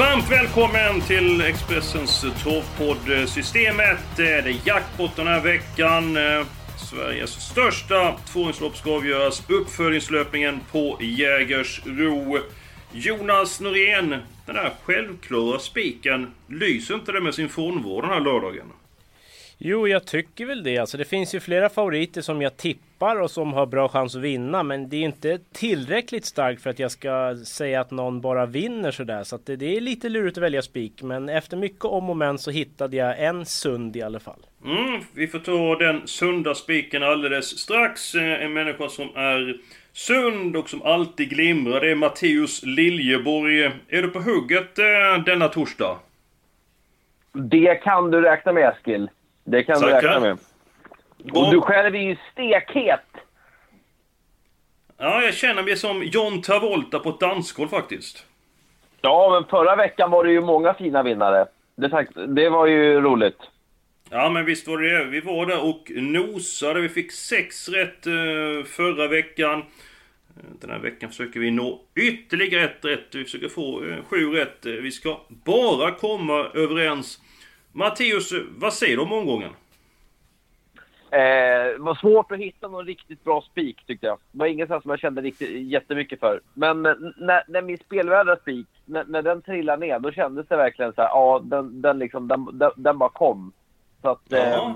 Varmt välkommen till Expressens torvpodd Systemet. Det är jackpot den här veckan. Sveriges största tvåhjulslopp ska avgöras. Uppföljningslöpningen på Jägersro. Jonas Norén, den där självklara spiken, lyser inte det med sin frånvaro den här lördagen? Jo, jag tycker väl det. Alltså, det finns ju flera favoriter som jag tippar och som har bra chans att vinna. Men det är inte tillräckligt starkt för att jag ska säga att någon bara vinner sådär. Så det, det, är lite lurigt att välja spik. Men efter mycket om och men så hittade jag en sund i alla fall. Mm, vi får ta den sunda spiken alldeles strax. Eh, en människa som är sund och som alltid glimrar. Det är Matteus Liljeborg. Är du på hugget eh, denna torsdag? Det kan du räkna med Eskil. Det kan Tackar. du räkna med. Och du själv är ju stekhet! Ja, jag känner mig som John Travolta på ett dansgolv faktiskt. Ja, men förra veckan var det ju många fina vinnare. Det, det var ju roligt. Ja, men visst var det Vi var där och nosade. Vi fick sex rätt uh, förra veckan. Den här veckan försöker vi nå ytterligare ett rätt. Vi försöker få uh, sju rätt. Vi ska bara komma överens Matteus, vad säger du om omgången? Eh, det var svårt att hitta någon riktigt bra spik tyckte jag. Det var ingen som jag kände riktigt, jättemycket för. Men när, när min spelvärda spik, när, när, den trillade ner, då kändes det verkligen så här, ja, den, den, liksom, den, den, den bara kom. Så att, ja. Eh,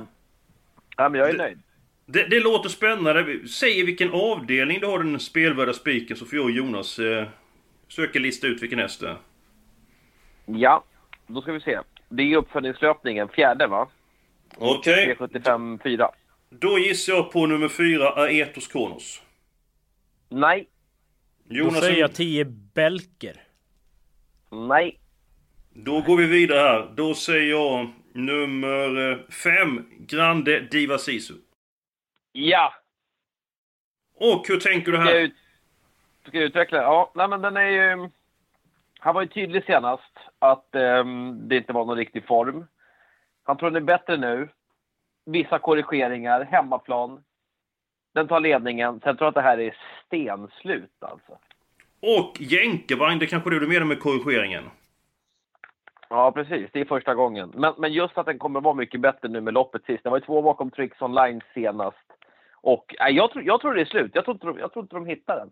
ja, men jag är det, nöjd. Det, det, låter spännande. Säg vilken avdelning du har den spelvärda spiken så får jag och Jonas eh, söka lista ut vilken häst det är. Ja, då ska vi se. Det är uppföljningslöpningen, fjärde va? Okej. Okay. 375 4. Då gissar jag på nummer fyra, Aetos Kronos. Nej. Jonas, Då säger jag 10 Belker. Nej. Då går vi vidare här. Då säger jag nummer 5, Grande Diva Sisu. Ja. Och hur tänker du här? Ska jag, ut, ska jag utveckla? Ja, nej men den är ju... Han var ju tydlig senast att um, det inte var någon riktig form. Han tror den är bättre nu. Vissa korrigeringar, hemmaplan. Den tar ledningen. Sen tror jag att det här är stenslut alltså. Och jänkarvagn, det kanske det du menar med korrigeringen? Ja, precis. Det är första gången. Men, men just att den kommer vara mycket bättre nu med loppet sist. Den var ju två bakom Tricks Online senast. Och äh, jag, tror, jag tror det är slut. Jag tror, inte, jag tror inte de hittar den.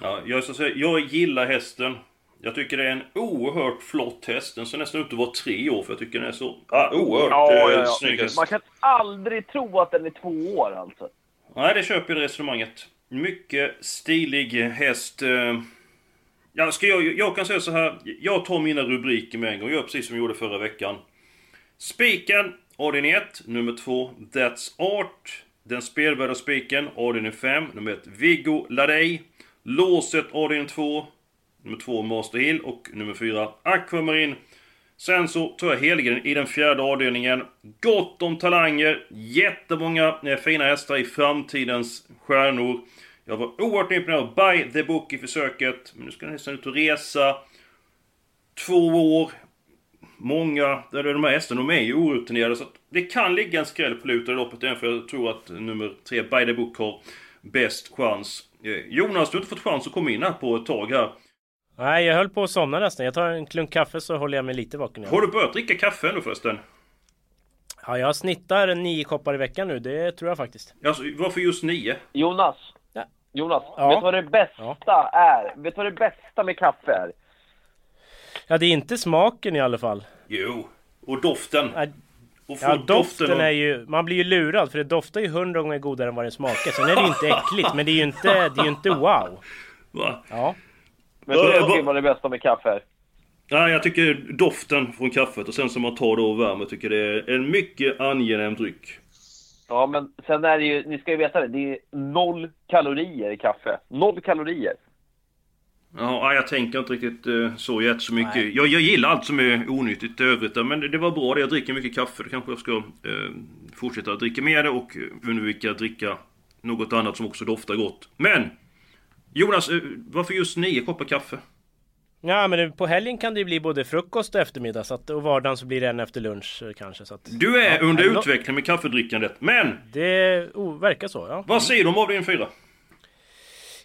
Ja, jag, ska säga, jag gillar hästen. Jag tycker det är en oerhört flott häst. Den ser nästan ut att vara tre år för jag tycker den är så ah, oerhört ja, ja, ja. snygg häst. Man kan aldrig tro att den är två år alltså. Nej, det köper jag det resonemanget. Mycket stilig häst. Eh. Ja, ska jag, jag kan säga så här. Jag tar mina rubriker med en gång. Jag gör precis som jag gjorde förra veckan. Spiken, avdelning 1. Nummer 2, That's Art. Den spelvärda spiken, avdelning 5. Nummer 1, Viggo Ladej. Låset, avdelning 2 nummer två Master Hill och nummer fyra Aquamarine. Sen så tar jag Helgen i den fjärde avdelningen. Gott om talanger, jättemånga eh, fina hästar i framtidens stjärnor. Jag var oerhört imponerad by the book i försöket. Men nu ska den hästen ut och resa. Två år. Många, de här hästarna, de är ju orutinerade så att det kan ligga en skräll på lutet i loppet även för jag tror att nummer tre, by the book, har bäst chans. Eh, Jonas, du har inte fått chans att komma in här på ett tag här. Nej, jag höll på att somna nästan. Jag tar en klunk kaffe så håller jag mig lite vaken. Har du börjat dricka kaffe nu förresten? Ja, jag snittar nio koppar i veckan nu. Det tror jag faktiskt. Alltså, varför just nio? Jonas. Ja. Jonas, ja. vet du vad det bästa ja. är? Vet du vad det bästa med kaffe är? Ja, det är inte smaken i alla fall. Jo, och doften. Ja, och ja, doften, doften och... är ju... Man blir ju lurad för det doftar ju hundra gånger godare än vad det smakar. Sen är det ju inte äckligt, men det är ju inte, det är ju inte wow. Va? Ja. Men du vad det bästa med kaffe är? Ja, jag tycker doften från kaffet och sen som man tar det och värmer tycker det är en mycket angenäm dryck. Ja, men sen är det ju, ni ska ju veta det, det är noll kalorier i kaffe. Noll kalorier. Ja, jag tänker inte riktigt uh, så jätte så mycket. Jag, jag gillar allt som är onyttigt i övrigt. Men det, det var bra det. Jag dricker mycket kaffe. Då kanske jag ska uh, fortsätta dricka mer det och undvika att dricka något annat som också doftar gott. Men! Jonas, uh, varför just nio koppar kaffe? Ja men på helgen kan det ju bli både frukost och eftermiddag så att, och vardagen så blir det en efter lunch kanske så att, Du är ja, under utveckling med kaffedrickandet, men! Det oh, verkar så ja. Vad säger du om avdelning 4?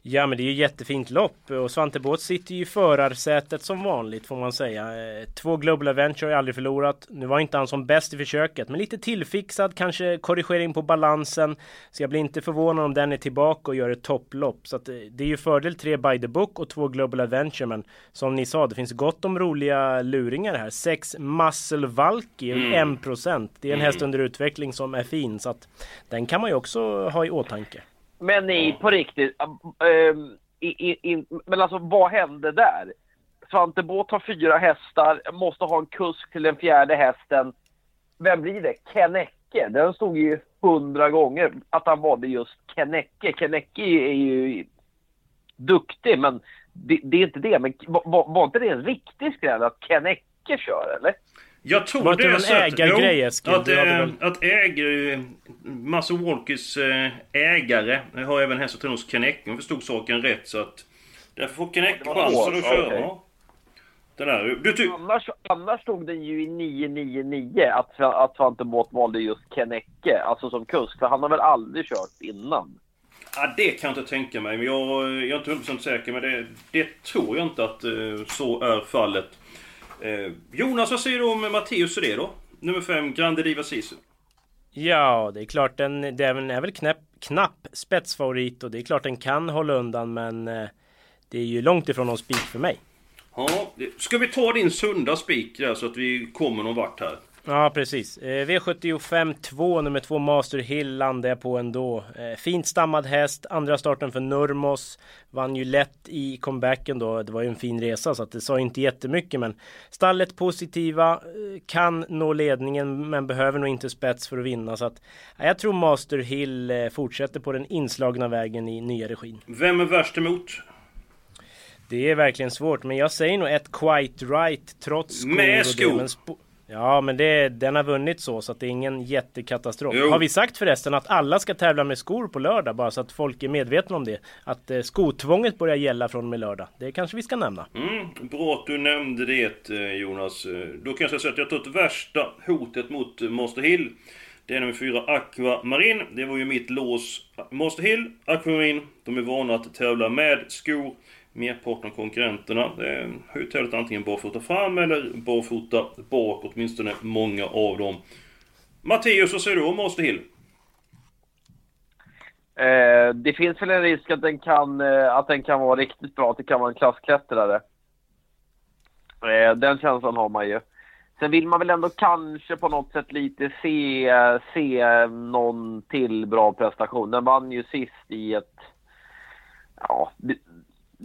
Ja men det är ju jättefint lopp och Svante Båth sitter ju i förarsätet som vanligt får man säga. Eh, två Global Adventure har aldrig förlorat. Nu var inte han som bäst i försöket men lite tillfixad, kanske korrigering på balansen. Så jag blir inte förvånad om den är tillbaka och gör ett topplopp. Så att eh, det är ju fördel tre by the book och två Global Adventure men som ni sa det finns gott om roliga luringar här. Sex Muscle Valky, mm. 1%. Det är en mm. häst under utveckling som är fin så att den kan man ju också ha i åtanke. Men ni, på riktigt. Äh, i, i, men alltså vad hände där? Svante Båth har fyra hästar, måste ha en kusk till den fjärde hästen. Vem blir det? Kennecke. Den stod ju hundra gånger att han valde just Kennecke. Kennecke är ju duktig, men det, det, är inte det. Men var, var inte det en riktig skräll att Kennecke kör, eller? Jag tror Var det så att, ägargrej, jo, att, äh, att ägare, Massa Walkers ägare har även hästar hos Kennecke. Hon förstod saken rätt så att... Därför får Kennecke chansen att köra. Okay. Den här, du ty- annars, annars stod den ju i 999 att, att Svante Båth valde just Kennecke, alltså som kusk. För han har väl aldrig kört innan? Ja, det kan jag inte tänka mig. Men jag, jag är inte 100% säker. Men det, det tror jag inte att uh, så är fallet. Eh, Jonas, vad säger du om Matteus då? Nummer 5, Grande Diva Sisu. Ja, det är klart den, den är väl knäpp, knapp spetsfavorit och det är klart den kan hålla undan men eh, det är ju långt ifrån någon spik för mig. Ja, ska vi ta din sunda spik där så att vi kommer någon vart här? Ja precis. Eh, V75 2 nummer 2 Master Hill landade jag på ändå. Eh, fint stammad häst. Andra starten för Nurmos. Vann ju lätt i comebacken då. Det var ju en fin resa så att det sa inte jättemycket men stallet positiva. Eh, kan nå ledningen men behöver nog inte spets för att vinna så att jag tror Master Hill fortsätter på den inslagna vägen i nya regin. Vem är värst emot? Det är verkligen svårt men jag säger nog ett Quite Right trots Med skor? Ja men det, den har vunnit så så att det är ingen jättekatastrof. Jo. Har vi sagt förresten att alla ska tävla med skor på lördag bara så att folk är medvetna om det? Att eh, skotvånget börjar gälla från och med lördag. Det kanske vi ska nämna. Mm, bra att du nämnde det eh, Jonas. Eh, då kan jag säga att jag tagit värsta hotet mot Master Hill. Det är nummer fyra Aqua Marin. Det var ju mitt lås. Master Hill, Aqua Marin. De är vana att tävla med skor merparten av konkurrenterna eh, har ju tävlat antingen barfota fram eller barfota bak, åtminstone många av dem. Matteus, vad säger du om Master Hill? Eh, det finns väl en risk att den, kan, eh, att den kan vara riktigt bra, att det kan vara en klassklättrare. Eh, den känslan har man ju. Sen vill man väl ändå kanske på något sätt lite se, se någon till bra prestation. Den vann ju sist i ett... Ja,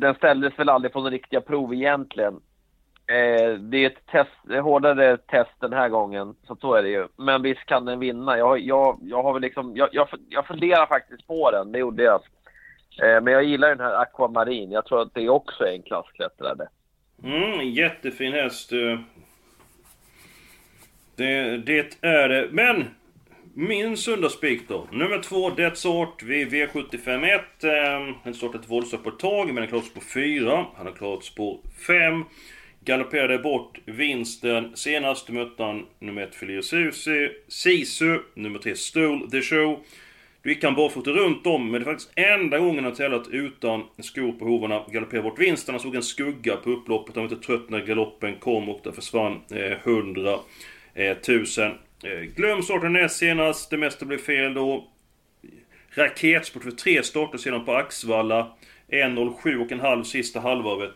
den ställdes väl aldrig på några riktiga prov egentligen. Eh, det är ett test, hårdare test den här gången, så så är det ju. Men visst kan den vinna. Jag, jag, jag har väl liksom, jag, jag, jag funderar faktiskt på den, det gjorde jag. Eh, men jag gillar den här Aquamarin. Jag tror att det också är en klassklättrare. Mm, jättefin häst. Det, det är det. Men min söndagsspik då. Nummer två, Death Sort vid V751. Han har startat våldsamt på ett tag, men han klarat spår 4. Han har klarat spår 5. Galopperade bort vinsten. Senast mötte han nummer 1 Filia Sisu, nummer 3 Stool the Show. Då gick han barfota runt om, men det är faktiskt enda gången han tävlat utan skor på hovarna. Galopperade bort vinsten. Han såg en skugga på upploppet. Han var inte trött när galoppen kom och där försvann eh, 100 eh, 1000. Eh, glöm starten näst senast, det mesta blev fel då. Raketsport för tre starter sedan på Axvalla. 1.07 och en halv sista halvvarvet.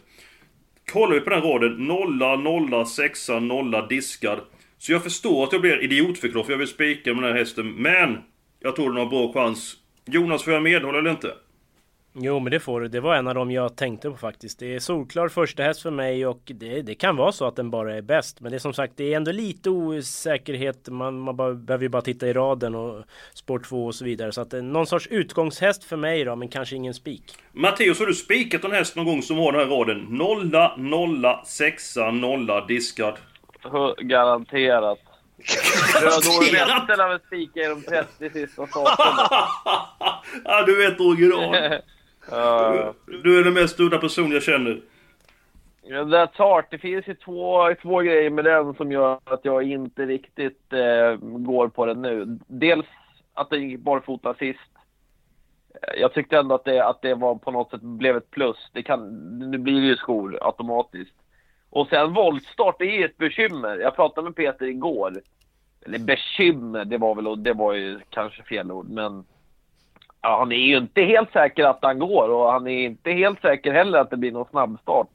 Kollar vi på den raden, nolla, nolla, sexa, nolla, diskad. Så jag förstår att jag blir idiotförklarad för jag vill spika med den här hästen, men... Jag tror den har bra chans. Jonas, får jag medhålla eller inte? Jo men det får du. Det var en av dem jag tänkte på faktiskt. Det är solklar första häst för mig och det, det kan vara så att den bara är bäst. Men det är som sagt det är ändå lite osäkerhet. Man, man bara, behöver ju bara titta i raden och sport 2 och så vidare. Så att är någon sorts utgångshäst för mig då men kanske ingen spik. Matteus, har du spikat en häst någon gång som har den här raden? Nolla, nolla, sexa, nolla, diskad. Garanterat. Röd lär väl spika i de 30 sista starterna. ja, du vet original. Uh, du är den mest udda person jag känner. That's hard. Det finns ju två, två grejer med den som gör att jag inte riktigt eh, går på den nu. Dels att den gick barfota sist. Eh, jag tyckte ändå att det, att det var på något sätt blev ett plus. Det kan, nu blir det ju skor automatiskt. Och sen voltstart, det är ju ett bekymmer. Jag pratade med Peter igår. Eller bekymmer, det var väl det var ju kanske fel ord, men ja, han är ju inte helt säker att han går och han är inte helt säker heller att det blir någon snabbstart.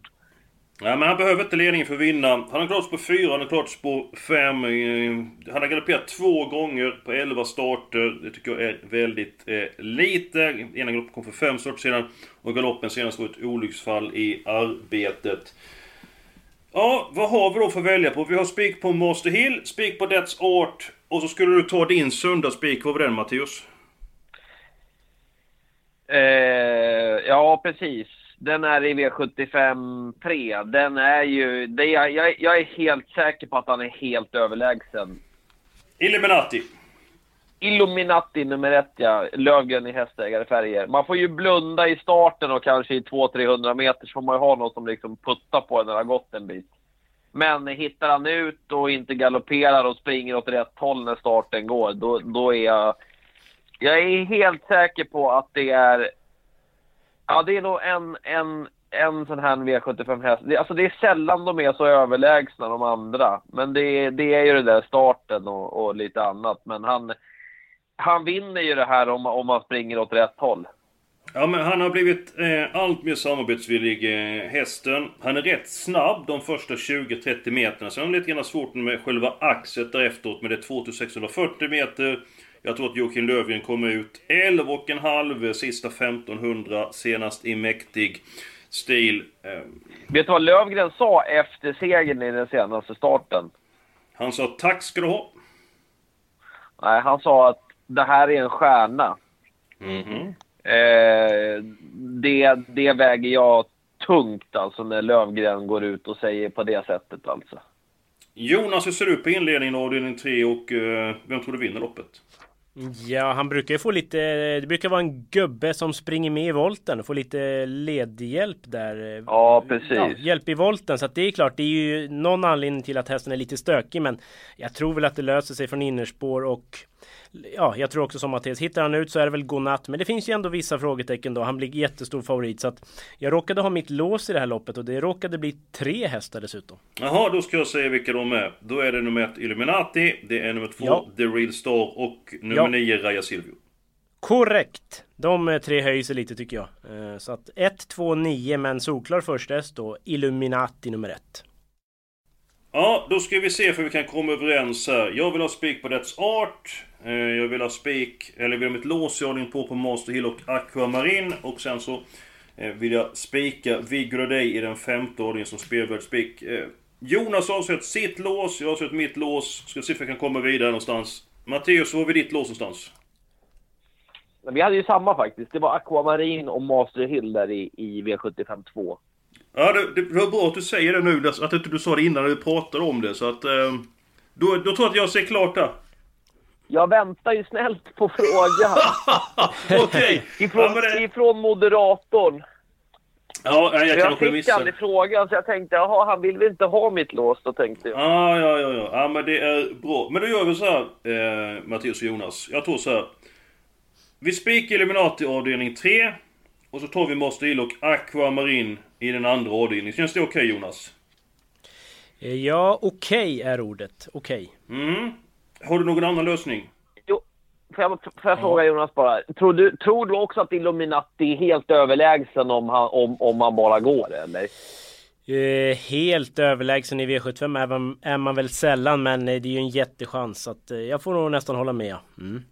Nej, men han behöver inte ledningen för att vinna. Han har klarats på fyra, han har klarats på fem. Eh, han har galopperat två gånger på elva starter. Det tycker jag är väldigt eh, lite. Ena galoppen kom för fem starter sedan. Och galoppen senast var ett olycksfall i arbetet. Ja, vad har vi då för att välja på? Vi har spik på Master Hill, spik på Death's Art och så skulle du ta din söndagsspik. Vad var den Mattias? Eh, ja, precis. Den är i V75 3. Den är ju... Det jag, jag är helt säker på att han är helt överlägsen. Illuminati. Illuminati nummer ett ja. Lövgren i hästägarfärger. Man får ju blunda i starten och kanske i 200-300 meter så får man ju ha något som liksom puttar på när det har gått en bit. Men hittar han ut och inte galopperar och springer åt rätt håll när starten går, då, då är jag... Jag är helt säker på att det är... Ja, det är nog en, en, en sån här V75 häst. Det, alltså det är sällan de är så överlägsna de andra. Men det, det är ju det där starten och, och lite annat. Men han, han vinner ju det här om, om man springer åt rätt håll. Ja, men han har blivit eh, allt mer samarbetsvillig, eh, hästen. Han är rätt snabb de första 20-30 meterna. Sen har han lite grann svårt med själva axet därefteråt, men det är 2640 meter. Jag tror att Joakim Lövgren kommer ut 11,5 sista 1500 senast i mäktig stil. Eh. Vet du vad Lövgren sa efter segern i den senaste starten? Han sa tack ska du ha. Nej, han sa att det här är en stjärna. Mm -hmm. eh, det, det väger jag tungt alltså när Lövgren går ut och säger på det sättet alltså. Jonas, hur ser du på inledningen av avdelning 3 och eh, vem tror du vinner loppet? Ja, han brukar ju få lite... Det brukar vara en gubbe som springer med i volten och får lite ledhjälp där. Ja, precis. Ja, hjälp i volten. Så att det är klart, det är ju någon anledning till att hästen är lite stökig. Men jag tror väl att det löser sig från innerspår och ja, jag tror också som Mattias, hittar han ut så är det väl godnatt. Men det finns ju ändå vissa frågetecken då. Han blir jättestor favorit. Så att jag råkade ha mitt lås i det här loppet och det råkade bli tre hästar dessutom. Jaha, då ska jag säga vilka de är. Då är det nummer ett Illuminati, det är nummer två ja. The Real Star och nummer ja. nio Raja Silvio. Korrekt! De eh, tre höjer sig lite tycker jag. Eh, så att 1, 2, 9 men solklar första häst då. Illuminati nummer ett. Ja, då ska vi se för vi kan komma överens här. Jag vill ha spik på That's Art. Eh, jag vill ha spik, eller vill ha mitt lås jag på på Master Hill och Aquamarin. Och sen så eh, vill jag spika Viggo Day i den femte ordningen som spelvärldsspik. Eh, Jonas har sett sitt lås, jag har sett mitt lås. Ska se om jag kan komma vidare någonstans. Matteus, var har vi ditt lås någonstans? Vi hade ju samma faktiskt. Det var Aquamarin och Master Hill där i, i V75 2. Ja, det, det var bra att du säger det nu. Att inte du sa det innan när vi pratade om det. Så att... Då, då tror jag att jag ser klart där. Jag väntar ju snällt på frågan. Okej. ifrån, ja, det... ifrån moderatorn. Ja, jag, jag kanske missade. Jag fick aldrig frågan så jag tänkte, jaha, han vill väl inte ha mitt lås då tänkte jag. Ja, ja, ja, ja. Ja, men det är bra. Men då gör vi så här, eh, Mattias och Jonas. Jag tror så här. Vi spikar Illuminati avdelning 3. Och så tar vi Master och Aquamarin i den andra avdelningen. Känns det okej okay, Jonas? Eh, ja, okej okay är ordet. Okej. Okay. Mm. Har du någon annan lösning? Jo, får jag, får jag fråga Jonas bara. Tror du, tror du också att Illuminati är helt överlägsen om han, om, om han bara går, eller? Eh, helt överlägsen i V75 är man, är man väl sällan, men eh, det är ju en jättechans. Så att, eh, jag får nog nästan hålla med. Mm.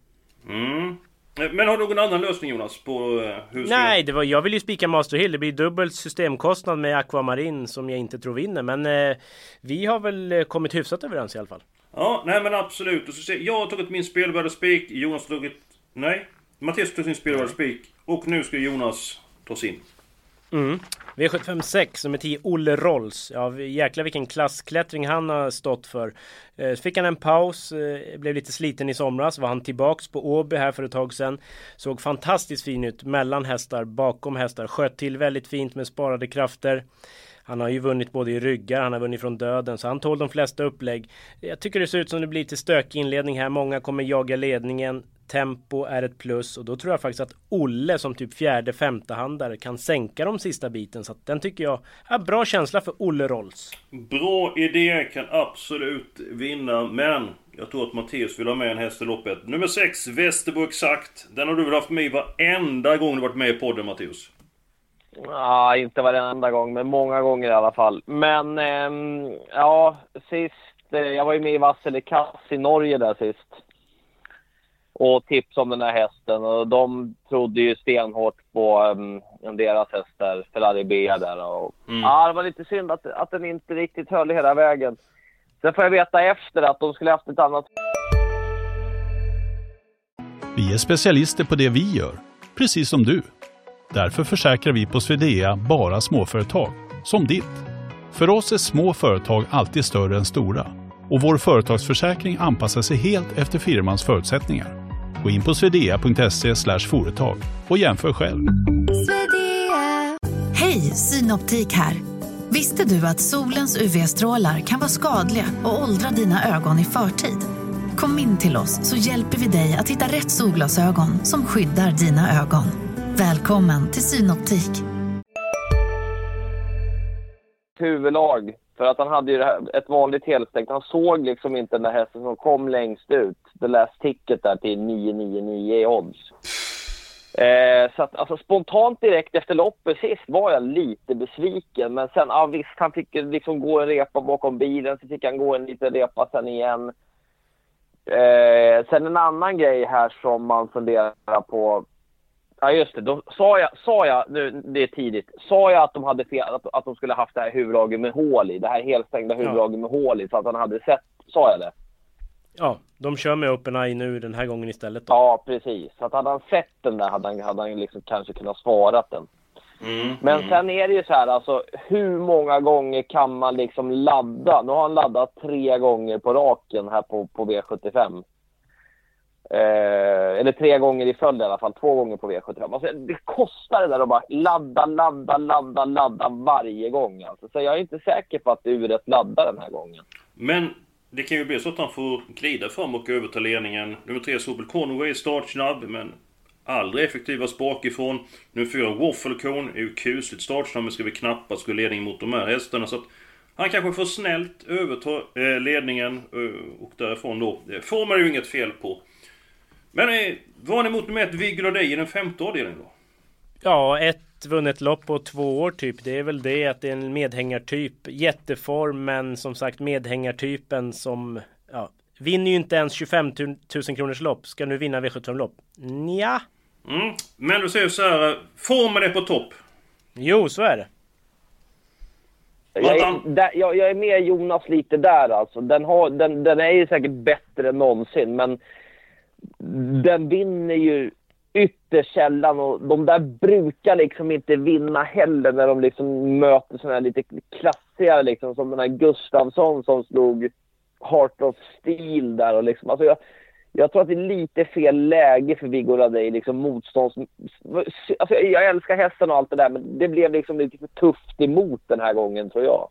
Mm. Men har du någon annan lösning Jonas? På eh, hur Nej, det var, jag vill ju spika Master Hill. Det blir dubbel systemkostnad med Aquamarin som jag inte tror vinner. Men eh, vi har väl eh, kommit hyfsat överens i alla fall. Ja, nej men absolut. Och så ser, jag har tagit min spelvärde spik. Jonas har tagit... Nej. Mattias tog sin spelvärde spik. Och nu ska Jonas ta sin. Mm. V756 nummer 10 Olle Rolls. Ja jäklar vilken klassklättring han har stått för. Eh, fick han en paus, eh, blev lite sliten i somras. Var han tillbaks på Åby här för ett tag sedan. Såg fantastiskt fin ut mellan hästar, bakom hästar. Sköt till väldigt fint med sparade krafter. Han har ju vunnit både i ryggar, han har vunnit från döden, så han tål de flesta upplägg. Jag tycker det ser ut som det blir lite stökig inledning här. Många kommer jaga ledningen. Tempo är ett plus och då tror jag faktiskt att Olle som typ fjärde femtehandare kan sänka de sista biten. Så att den tycker jag har bra känsla för Olle Rolls. Bra idé, kan absolut vinna, men jag tror att Mattias vill ha med en häst i loppet. Nummer 6, Västerbo Exakt. Den har du väl haft med varenda gång du varit med i podden, Mattias? Ja, inte varenda gång, men många gånger i alla fall. Men eh, ja, sist... Eh, jag var ju med i Vassele Kass i Norge där sist. Och tipsade om den här hästen och de trodde ju stenhårt på um, deras hästar, Ferrari Bea där. Och, mm. Ja, det var lite synd att, att den inte riktigt höll hela vägen. Sen får jag veta efter att de skulle haft ett annat... Vi är specialister på det vi gör, precis som du. Därför försäkrar vi på Swedea bara småföretag, som ditt. För oss är små företag alltid större än stora och vår företagsförsäkring anpassar sig helt efter firmans förutsättningar. Gå in på swedea.se företag och jämför själv. Hej, Synoptik här. Visste du att solens UV-strålar kan vara skadliga och åldra dina ögon i förtid? Kom in till oss så hjälper vi dig att hitta rätt solglasögon som skyddar dina ögon. Välkommen till Synoptik. Huvudlag, för att han hade ju ett vanligt helstängt. Han såg liksom inte den där hästen som kom längst ut. The Last Ticket där till 999 i odds. Eh, så att, alltså, spontant direkt efter loppet sist var jag lite besviken. Men sen, ja visst, han fick liksom gå en repa bakom bilen, så fick han gå en liten repa sen igen. Eh, sen en annan grej här som man funderar på. Ja just det, då sa jag, sa jag, nu det är tidigt, sa jag att de hade fel, att, att de skulle haft det här huvudlaget med hål i, det här helstängda huvudlaget med hål i, så att han hade sett, sa jag det? Ja, de kör med OpenEye nu den här gången istället. Då. Ja, precis. Så att hade han sett den där hade han, hade han liksom kanske kunnat svara den. Mm, Men mm. sen är det ju så här, alltså hur många gånger kan man liksom ladda? Nu har han laddat tre gånger på raken här på, på V75. Eh, eller tre gånger i följd i alla fall, två gånger på V75. Alltså, det kostar det där att bara ladda, ladda, ladda, ladda varje gång. Alltså. Så jag är inte säker på att uret laddar den här gången. Men det kan ju bli så att han får glida fram och överta ledningen. Nummer tre, Sobel Conway, startsnabb, men aldrig effektivast bakifrån. Nummer fyra, Wafflecone, är ju kusligt startsnabb, men ska väl knappast gå ledning mot de här hästarna. Så att han kanske får snällt överta eh, ledningen eh, och därifrån då. Det får man ju inget fel på. Men eh, vad har ni emot nummer ett, Viggo dig i den femte avdelningen då? Ja, ett vunnet lopp på två år typ. Det är väl det att det är en medhängartyp. Jätteform men som sagt medhängartypen som ja, vinner ju inte ens 25 000 kronors lopp. Ska nu vinna V75 lopp? Nja. Mm. Men du säger så här, formen är på topp. Jo, så är det. Jag är, där, jag, jag är med Jonas lite där alltså. Den, har, den, den är ju säkert bättre än någonsin men den vinner ju ytterst sällan och de där brukar liksom inte vinna heller när de liksom möter sådana här lite klassigare liksom som den här Gustavsson som slog Heart of Steel där och liksom. Alltså jag, jag tror att det är lite fel läge för Viggo Radej, liksom motstånds... Alltså jag älskar hästen och allt det där men det blev liksom lite för tufft emot den här gången tror jag.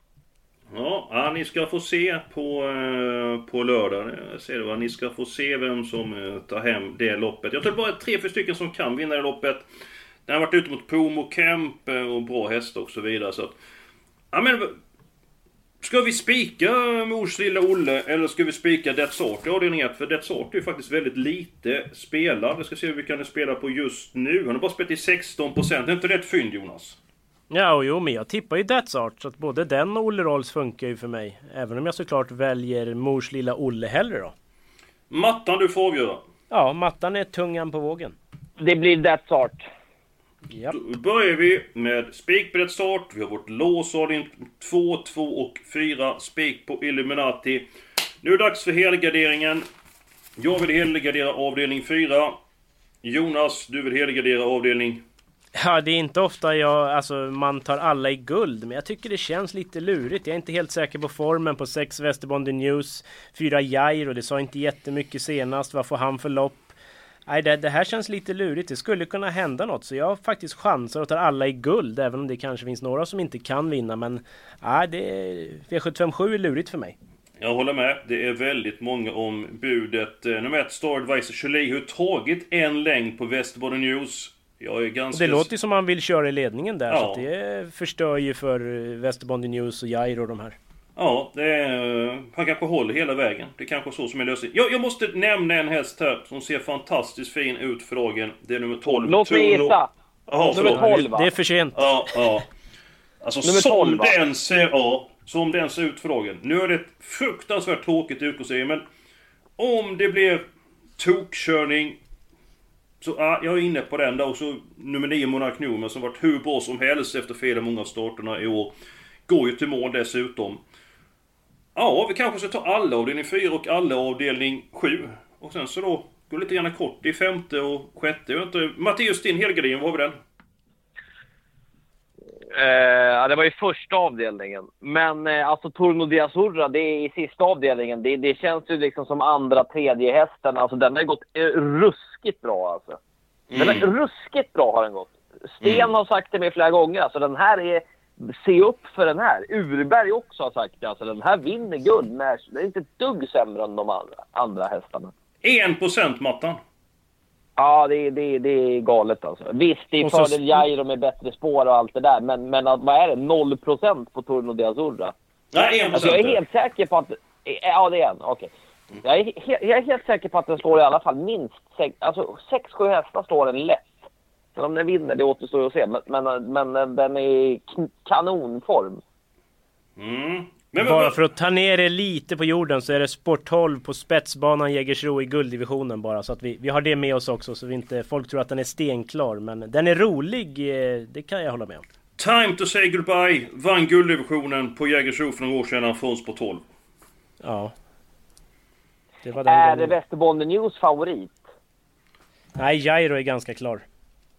Ja, ni ska få se på, eh, på lördag. Ser du, ni ska få se vem som eh, tar hem det loppet. Jag tror det bara är tre, fyra stycken som kan vinna det loppet. Den har varit ute mot Pomo Kemp eh, och bra hästar och så vidare. Så att, ja, men, ska vi spika Mors lilla Olle eller ska vi spika Death Art i avdelning 1? För Death Art är ju faktiskt väldigt lite spelad. Vi ska se hur vi kan spela på just nu. Han har bara spelat i 16%. Är inte det ett fynd Jonas? Ja, och jo, men jag tippar ju That's Art. Så att både den och Olle Rolls funkar ju för mig. Även om jag såklart väljer mors lilla Olle hellre då. Mattan du får avgöra. Ja, mattan är tungan på vågen. det blir that start. Japp. Då börjar vi med spikbrett start. Vi har vårt lås avdelning 2, 2 och 4. Spik på Illuminati. Nu är det dags för helgarderingen. Jag vill helgardera avdelning 4. Jonas, du vill helgardera avdelning... Ja, det är inte ofta jag, alltså, man tar alla i guld, men jag tycker det känns lite lurigt. Jag är inte helt säker på formen på sex Västerbondi News, fyra Jairo, det sa inte jättemycket senast. Vad får han för lopp? Nej, det, det här känns lite lurigt. Det skulle kunna hända något, så jag har faktiskt chanser och tar alla i guld, även om det kanske finns några som inte kan vinna. Men nej, det, V757 är lurigt för mig. Jag håller med. Det är väldigt många om budet. Eh, nummer ett, Star Advisor Cholet har tagit en längd på Västerbotten News. Jag är Och ganska... det låter ju som han vill köra i ledningen där, Ja. så att det förstör ju för eh, Västerbondi News och Jairo och de här. Ja, det är, han kanske håller hela vägen. Det är kanske så som är lösningen. Jag, jag måste nämna en häst här som ser fantastiskt fin ut för dagen. Det är nummer 12. Låt mig gissa. Jaha, Nummer förlåt. 12 va? Det är för sent. Ja, ja. Alltså Nummer som 12, va? den ser... Ja, som den ser ut för dagen. Nu är det ett fruktansvärt tråkigt utgångsserie, men... Om det blir tokkörning... Så ja, jag är inne på den där. Och så nummer 9 Monark Newman som varit hur bra som helst efter fel många av starterna i år. Går ju till mål dessutom. Ja, vi kanske ska ta alla avdelning 4 och alla avdelning 7. Och sen så då gå lite gärna kort i femte och sjätte. Jag vet inte. Matteus, din helgardin, var har vi den? Eh, det var ju första avdelningen. Men eh, alltså Torno di Azzurra, det är i sista avdelningen. Det, det känns ju liksom som andra, tredje hästen. Alltså den har gått eh, ruskigt bra alltså. Den är ruskigt bra har den gått. Sten har sagt det med flera gånger. Alltså den här är... Se upp för den här. Urberg också har sagt det. Alltså den här vinner guld. Den är inte ett dugg sämre än de andra, andra hästarna. 1% Mattan. Ja, det, är- det, är- det är galet alltså. Visst, det är Och så- fördel Jairo med bättre spår och allt det där. Men, men att, vad är det? 0% på Torno di Azzurra. Nej, 1%. Alltså, jag är helt säker på att... Ja, det är en. Okej. Jag, är he- jag är helt säker på att den slår i alla fall minst sex... Alltså 6-7 hästar slår den lätt. Men om den vinner, det återstår att se. Men, men, men den är i kanonform. Mm. Men, Bara men, för att ta ner det lite på jorden så är det Sport 12 på spetsbanan Jägersro i gulddivisionen bara. Så att vi, vi har det med oss också så vi inte folk tror att den är stenklar. Men den är rolig, eh, det kan jag hålla med om. Time to say goodbye vann gulddivisionen på Jägersro för några år sedan från på 12. Ja. Det var den Är det gången. Västerbotten News favorit? Nej, Jairo är ganska klar.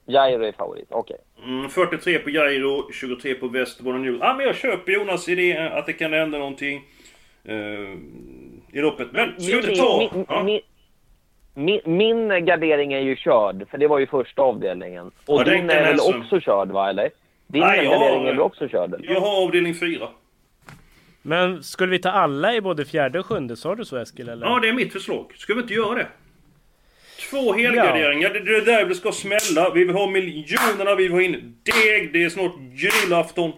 Jairo är favorit, okej. Mm, 43 på Jairo, 23 på Västerbotten News. Ja, men jag köper Jonas idé att det kan hända någonting eh, i loppet. Men ska vi inte ta... min, Ja. min, min, min gardering är ju körd, för det var ju första avdelningen. Och Ja, den din är väl alltså- också körd, va? Eller? Din Nej, jag gardering har- är väl också körd? Eller? Jag har avdelning 4. Men skulle vi ta alla i både fjärde och sjunde? Sa du så Eskil? Eller? Ja, det är mitt förslag. Ska vi inte göra det? Två helgarderingar, det det är där det ska smälla. Vi vill ha miljonerna, vi vill ha in deg. Det är snart julafton.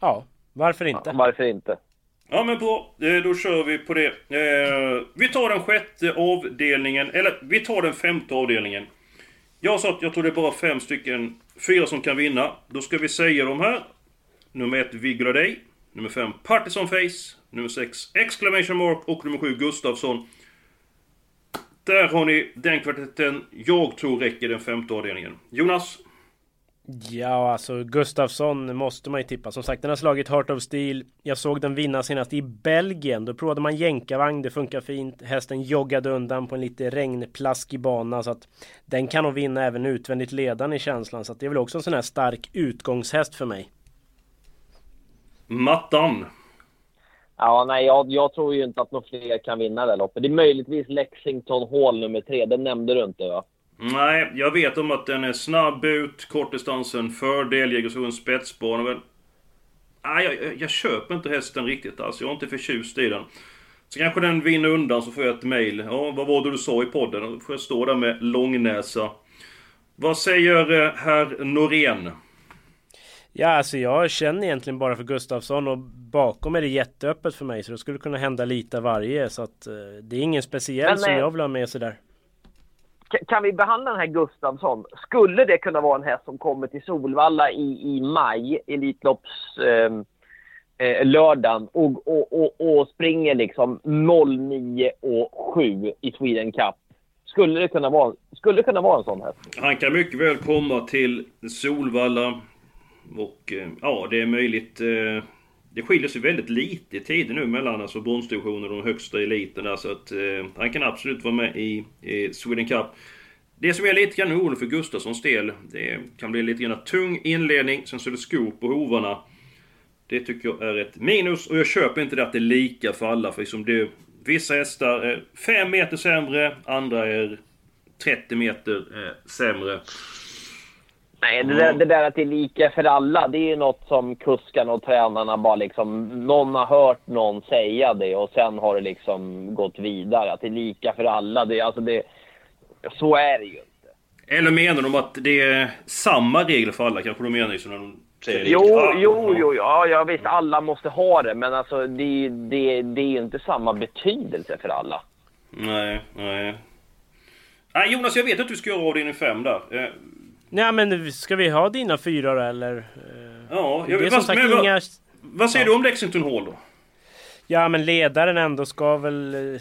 ja varför inte? Varför inte? Ja men bra, Eh, då kör vi på det. Eh, Vi tar den sjätte avdelningen, eller vi tar den femte avdelningen. Jag sa att jag tror det är bara fem stycken, fyra som kan vinna. Då ska vi säga de här. Nummer ett, Vigla Day. Nummer fem, Partisan Face. Nummer sex, Exclamation Mark. Och nummer sju, Gustafsson. Där har ni den kvartetten jag tror räcker den femte avdelningen. Jonas? Ja, alltså Gustafsson måste man ju tippa. Som sagt, den har slagit Heart of Steel. Jag såg den vinna senast i Belgien. Då provade man jänkarvagn, det funkar fint. Hästen joggade undan på en lite regnplaskig bana. Så att den kan nog vinna även utvändigt ledande i känslan. Så att det är väl också en sån här stark utgångshäst för mig. Mattan. Ja, nej, jag, jag tror ju inte att några fler kan vinna det här loppet. Det är möjligtvis Lexington Hall nummer tre. Den nämnde du inte, va? Nej, jag vet om att den är snabb ut, kortdistansen, fördel, Jägersro spetsbana, men... Nej, jag, jag, jag köper inte hästen riktigt alltså. Jag är inte förtjust i den. Så kanske den vinner undan så får jag ett mail. Ja, vad var det du sa i podden? Då får jag stå där med långnäsa. Vad säger eh, herr Norén? Ja, alltså jag känner egentligen bara för Gustafsson och bakom är det jätteöppet för mig. Så det skulle kunna hända lite varje. Så att eh, det är ingen speciell Men, som eh, jag vill ha med sig där. Kan vi behandla den här Gustafsson? Skulle det kunna vara en häst som kommer till Solvalla i, i maj, Elitlopps eh, eh, lördagen och, och, och, och springer liksom 09 och 7 i Sweden Cup? Skulle det kunna vara en skulle kunna vara en sån häst. Han kan mycket väl komma till Solvalla. Och eh, ja, det är möjligt. Eh, det skiljer sig väldigt lite i tiden nu mellan alltså bronsdivisionen och den högsta eliten där, så att eh, han kan absolut vara med i, i Sweden Cup. Det som är lite grann orolig för Gustafssons del, det kan bli lite grann tung inledning, sen så är det skor på hovarna. Det tycker jag är ett minus och jag köper inte det att det är lika för alla, för liksom det, vissa hästar är 5 meter sämre, andra är 30 meter eh, sämre. Nej, det där, det där att det är lika för alla, det är ju något som kuskarna och tränarna bara liksom... Någon har hört någon säga det och sen har det liksom gått vidare. Att det är lika för alla, det, alltså det... Så är det ju inte. Eller menar de att det är samma regler för alla? Kanske de menar ju som när de säger det. Jo, Ja, jo, jo, ja, ja visst, alla måste ha det, men alltså det, det, det är ju inte samma betydelse för alla. Nej, nej. Nej Jonas, jag vet att du ska göra avdelning 5 där. Nej men ska vi ha dina fyra då eller? Eh, Ja, jag, vad, sagt men, inga... vad säger du om Lexington Hall då? Ja men ledaren ändå ska väl eh,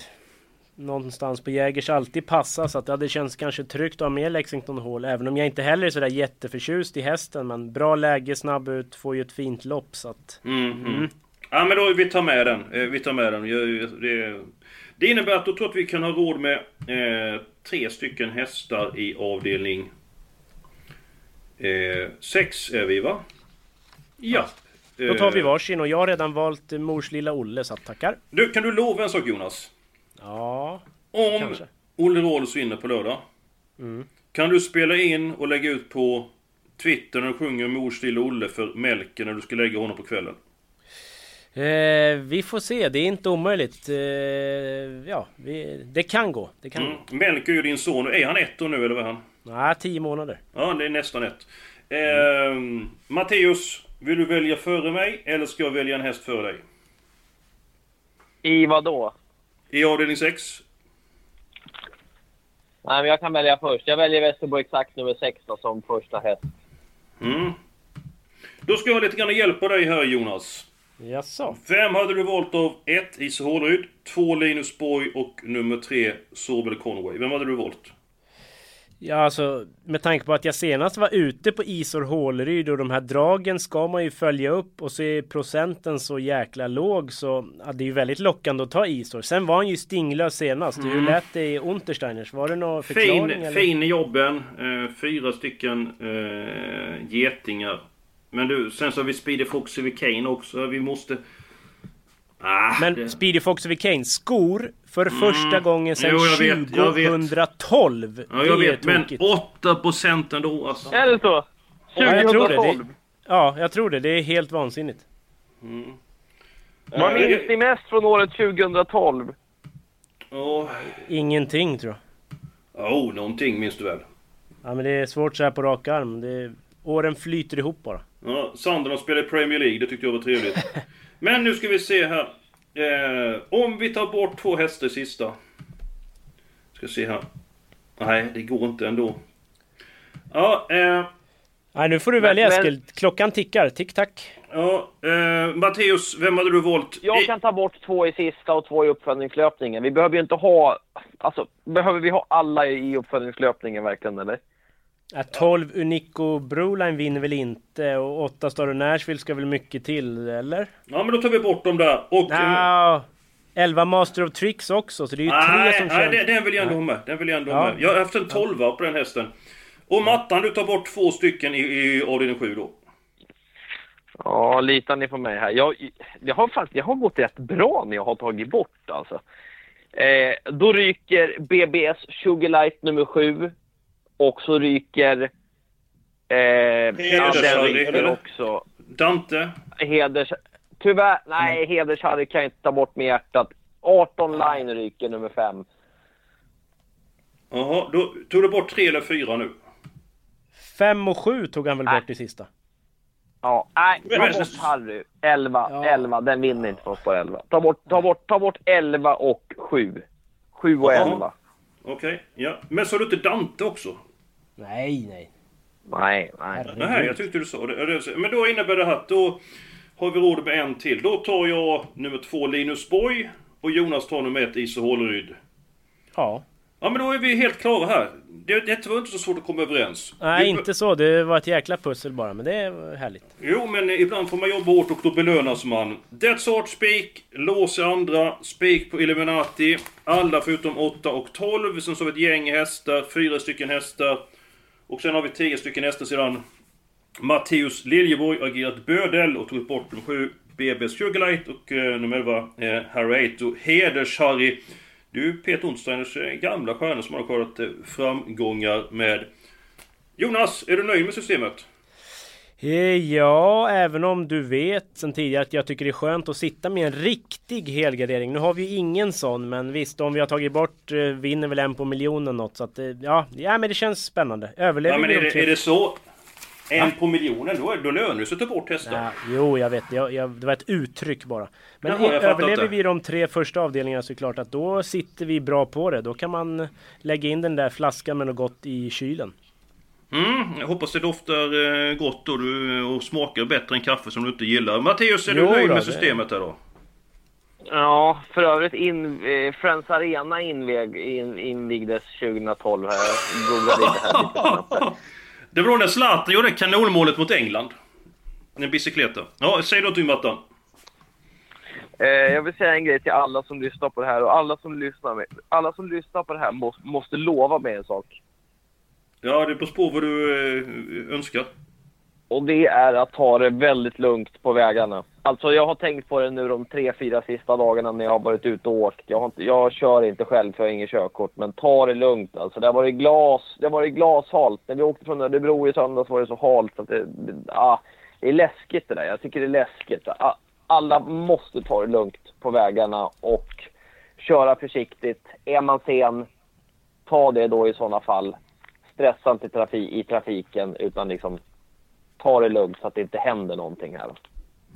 någonstans på Jägers alltid passa så att det hade känts kanske tryggt att ha med Lexington Hall. Även om jag inte heller är sådär jätteförtjust i hästen. Men bra läge, snabb ut, får ju ett fint lopp så att... Mm, mm. Ja men då, vi tar med den. Eh, Vi tar med den. Det, det innebär att då tror jag att vi kan ha råd med eh, tre stycken hästar i avdelning... Eh, sex är vi va? Ja. Då tar vi Eh, varsin och jag har redan valt eh, mors lilla Olle så att tackar. Du, kan du lova en sak Jonas? Ja, Om Kanske. Olle Rådhus vinner på lördag. Kan du spela in och lägga ut på Twitter när du sjunger Mors lilla Olle för Melker när du ska lägga honom på kvällen? eh, vi får se. Det är inte omöjligt. Eh, ja, vi, det kan gå. Det kan Mm. gå. Melker är ju din son. Är han ett år nu eller vad är han? Nej, tio månader. Ja, det är nästan ett. Eh, Matteus, vill du välja före mig eller ska jag välja en häst före dig? I vad då? I avdelning 6? Nej, men jag kan välja först. Jag väljer Västerbo Exakt nummer 6 då, som första häst. Mm. Då ska jag lite grann hjälpa dig här Jonas. Jaså? Vem hade du valt av 1. Ise Håleryd, 2. Linus Borg och nummer 3. Sobel Conway. Vem hade du valt? Ja, alltså med tanke på att jag senast var ute på Isor Håleryd och de här dragen ska man ju följa upp och så är procenten så jäkla låg så ja, det är ju väldigt lockande att ta Isor. Sen var han ju stinglös senast. Hur lät det i Untersteiners? Var det någon förklaring? Mm. Fin, eller? fin i jobben. Eh, fyra stycken eh, getingar. Men du, sen så har vi Speedy Fox och Kane också. Vi måste... Ah, Men det... Speedy Fox och Kane, skor för första gången sedan Jo, jag vet, jag vet. 2012. Ja, jag vet, men tokigt. 8% ändå alltså. Är det så? Ja, jag tror det. 2012. det. Ja, jag tror det. Det är helt vansinnigt. Vad minns ni mest från året 2012? Åh, Ingenting tror jag. oh, någonting minns du väl? Ja, men det är svårt så här på rak arm. Det är... Åren flyter ihop bara. Ja, Sunderland spelar i Premier League, det tyckte jag var trevligt. Men nu ska vi se här. Eh, om vi tar bort två hästar sista. Ska se här. Nej, det går inte ändå. Ja, eh, Nej, nu får du välja men- Eskil. Klockan tickar. Tick tack. ja eh, Matteus, vem hade du valt? Jag kan ta bort två i sista och två i uppföljningslöpningen. Vi behöver ju inte ha... Alltså, behöver vi ha alla i uppföljningslöpningen verkligen, eller? Ja, 12 Unico Broline vinner väl inte och 8 Star Nashville ska väl mycket till, eller? Ja, men då tar vi bort dem där. Och... Nja, 11 Master of Tricks också, så det är ju tre Nej, som nej känns... den, den vill jag ändå ha med. Den vill jag ändå ha Ja. med. Jag har haft en 12 på den hästen. Och Mattan, du tar bort två stycken i, i avdelning 7 då. Ja, litar ni på mig här? Jag, jag, har faktiskt, jag har gått rätt bra när jag har tagit bort alltså. Eh, då ryker BBS Sugarlight nummer 7. Och så ryker... Eh, ja, den Hedersharry, ryker eller? också. Dante. Heders... Tyvärr, nej, Heders-Harry kan jag inte ta bort med hjärtat. 18 line ryker nummer 5. Jaha, då tog du bort tre eller fyra nu. 5 och 7 tog han väl bort i sista? Ja, nej, ta bort Harry. 11, Ja. 11, den vinner inte på spår 11. Ta bort, ta bort, ta bort 11 och 7. 7 och Jaha. 11. Okej, ja. Men sa du inte Dante också? Nej, nej. Nej, nej. Nej, jag tyckte du sa det. Men då innebär det här att då har vi råd med en till. Då tar jag nummer två Linus Borg och Jonas tar nummer ett Ise Håleryd. Ja. Ja men då är vi helt klara här. det, det var inte så svårt att komma överens. Nej, Vi- inte så. Det var ett jäkla pussel bara, men det var härligt. Jo, men ibland får man jobba hårt och då belönas man. Death Art Spik, lås i andra, spik på Illuminati. Alla förutom 8 och 12. Sen så har vi ett gäng hästar, fyra stycken hästar. Och sen har vi 10 stycken hästar sedan. Matteus Liljeborg har agerat bödel och tagit bort nummer 7 BB Sugarlight och eh, nummer 11 eh, Harry 8 och Heders-Harry. Du Peter Ontsteiners eh, gamla stjärna som har skördat eh, framgångar med. Jonas, är du nöjd med systemet? Eh, Ja, även om du vet sen tidigare att jag tycker det är skönt att sitta med en riktig helgardering. Nu har vi ju ingen sån, men visst om vi har tagit bort eh, vinner väl en på miljonen något. Så att eh, ja, ja men det känns spännande. Överlever Ja men är de det, är det så? En på miljonen, då, då lönar det sig att ta bort hästar. Ja, jo, jag vet. Jag, jag, det var ett uttryck bara. Men Jaha, överlever inte. vi de tre första avdelningarna så är det klart att då sitter vi bra på det. Då kan man lägga in den där flaskan med något gott i kylen. Mm, jag hoppas det doftar eh, gott och, du, och smakar bättre än kaffe som du inte gillar. Matteus, är du Jo nöjd då, med systemet här då? Ja, för övrigt in, eh, Friends Arena invig, in, invigdes 2012 här. Jag googlade lite här lite snabbt. Det var då när Zlatan gjorde kanonmålet mot England. En bicykleta. Ja, säg då till Mattan. Eh, jag vill säga en grej till alla som lyssnar på det här och alla som lyssnar, med, alla som lyssnar på det här måste, måste lova mig en sak. Ja, det beror på vad du eh, önskar. Och det är att ta det väldigt lugnt på vägarna. Alltså jag har tänkt på det nu de tre, fyra sista dagarna när jag har varit ute och åkt. Jag, har inte, jag kör inte själv för jag har inget körkort. Men ta det lugnt alltså. Det har varit, glas, det har varit glashalt. När vi åkte från Örebro i söndags var det så halt så att det, det, ah, det är läskigt det där. Jag tycker det är läskigt. Ah, Alla måste ta det lugnt på vägarna och köra försiktigt. Är man sen, ta det då i sådana fall. Stressa inte trafi, i trafiken utan liksom ta det lugnt så att det inte händer någonting här.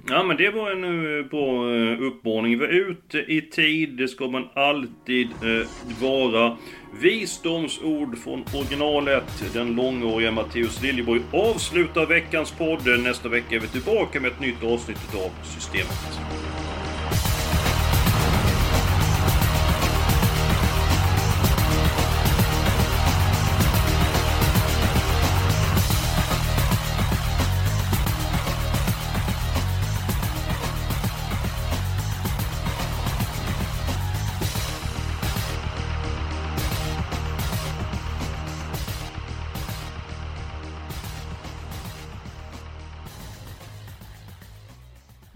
Ja men det var en eh, bra eh, uppmaning. Var ute i tid, det ska man alltid eh, vara. Visdomsord från originalet. Den långåriga Matteus Liljeborg avslutar veckans podd. Nästa vecka är vi tillbaka med ett nytt avsnitt av Systemet.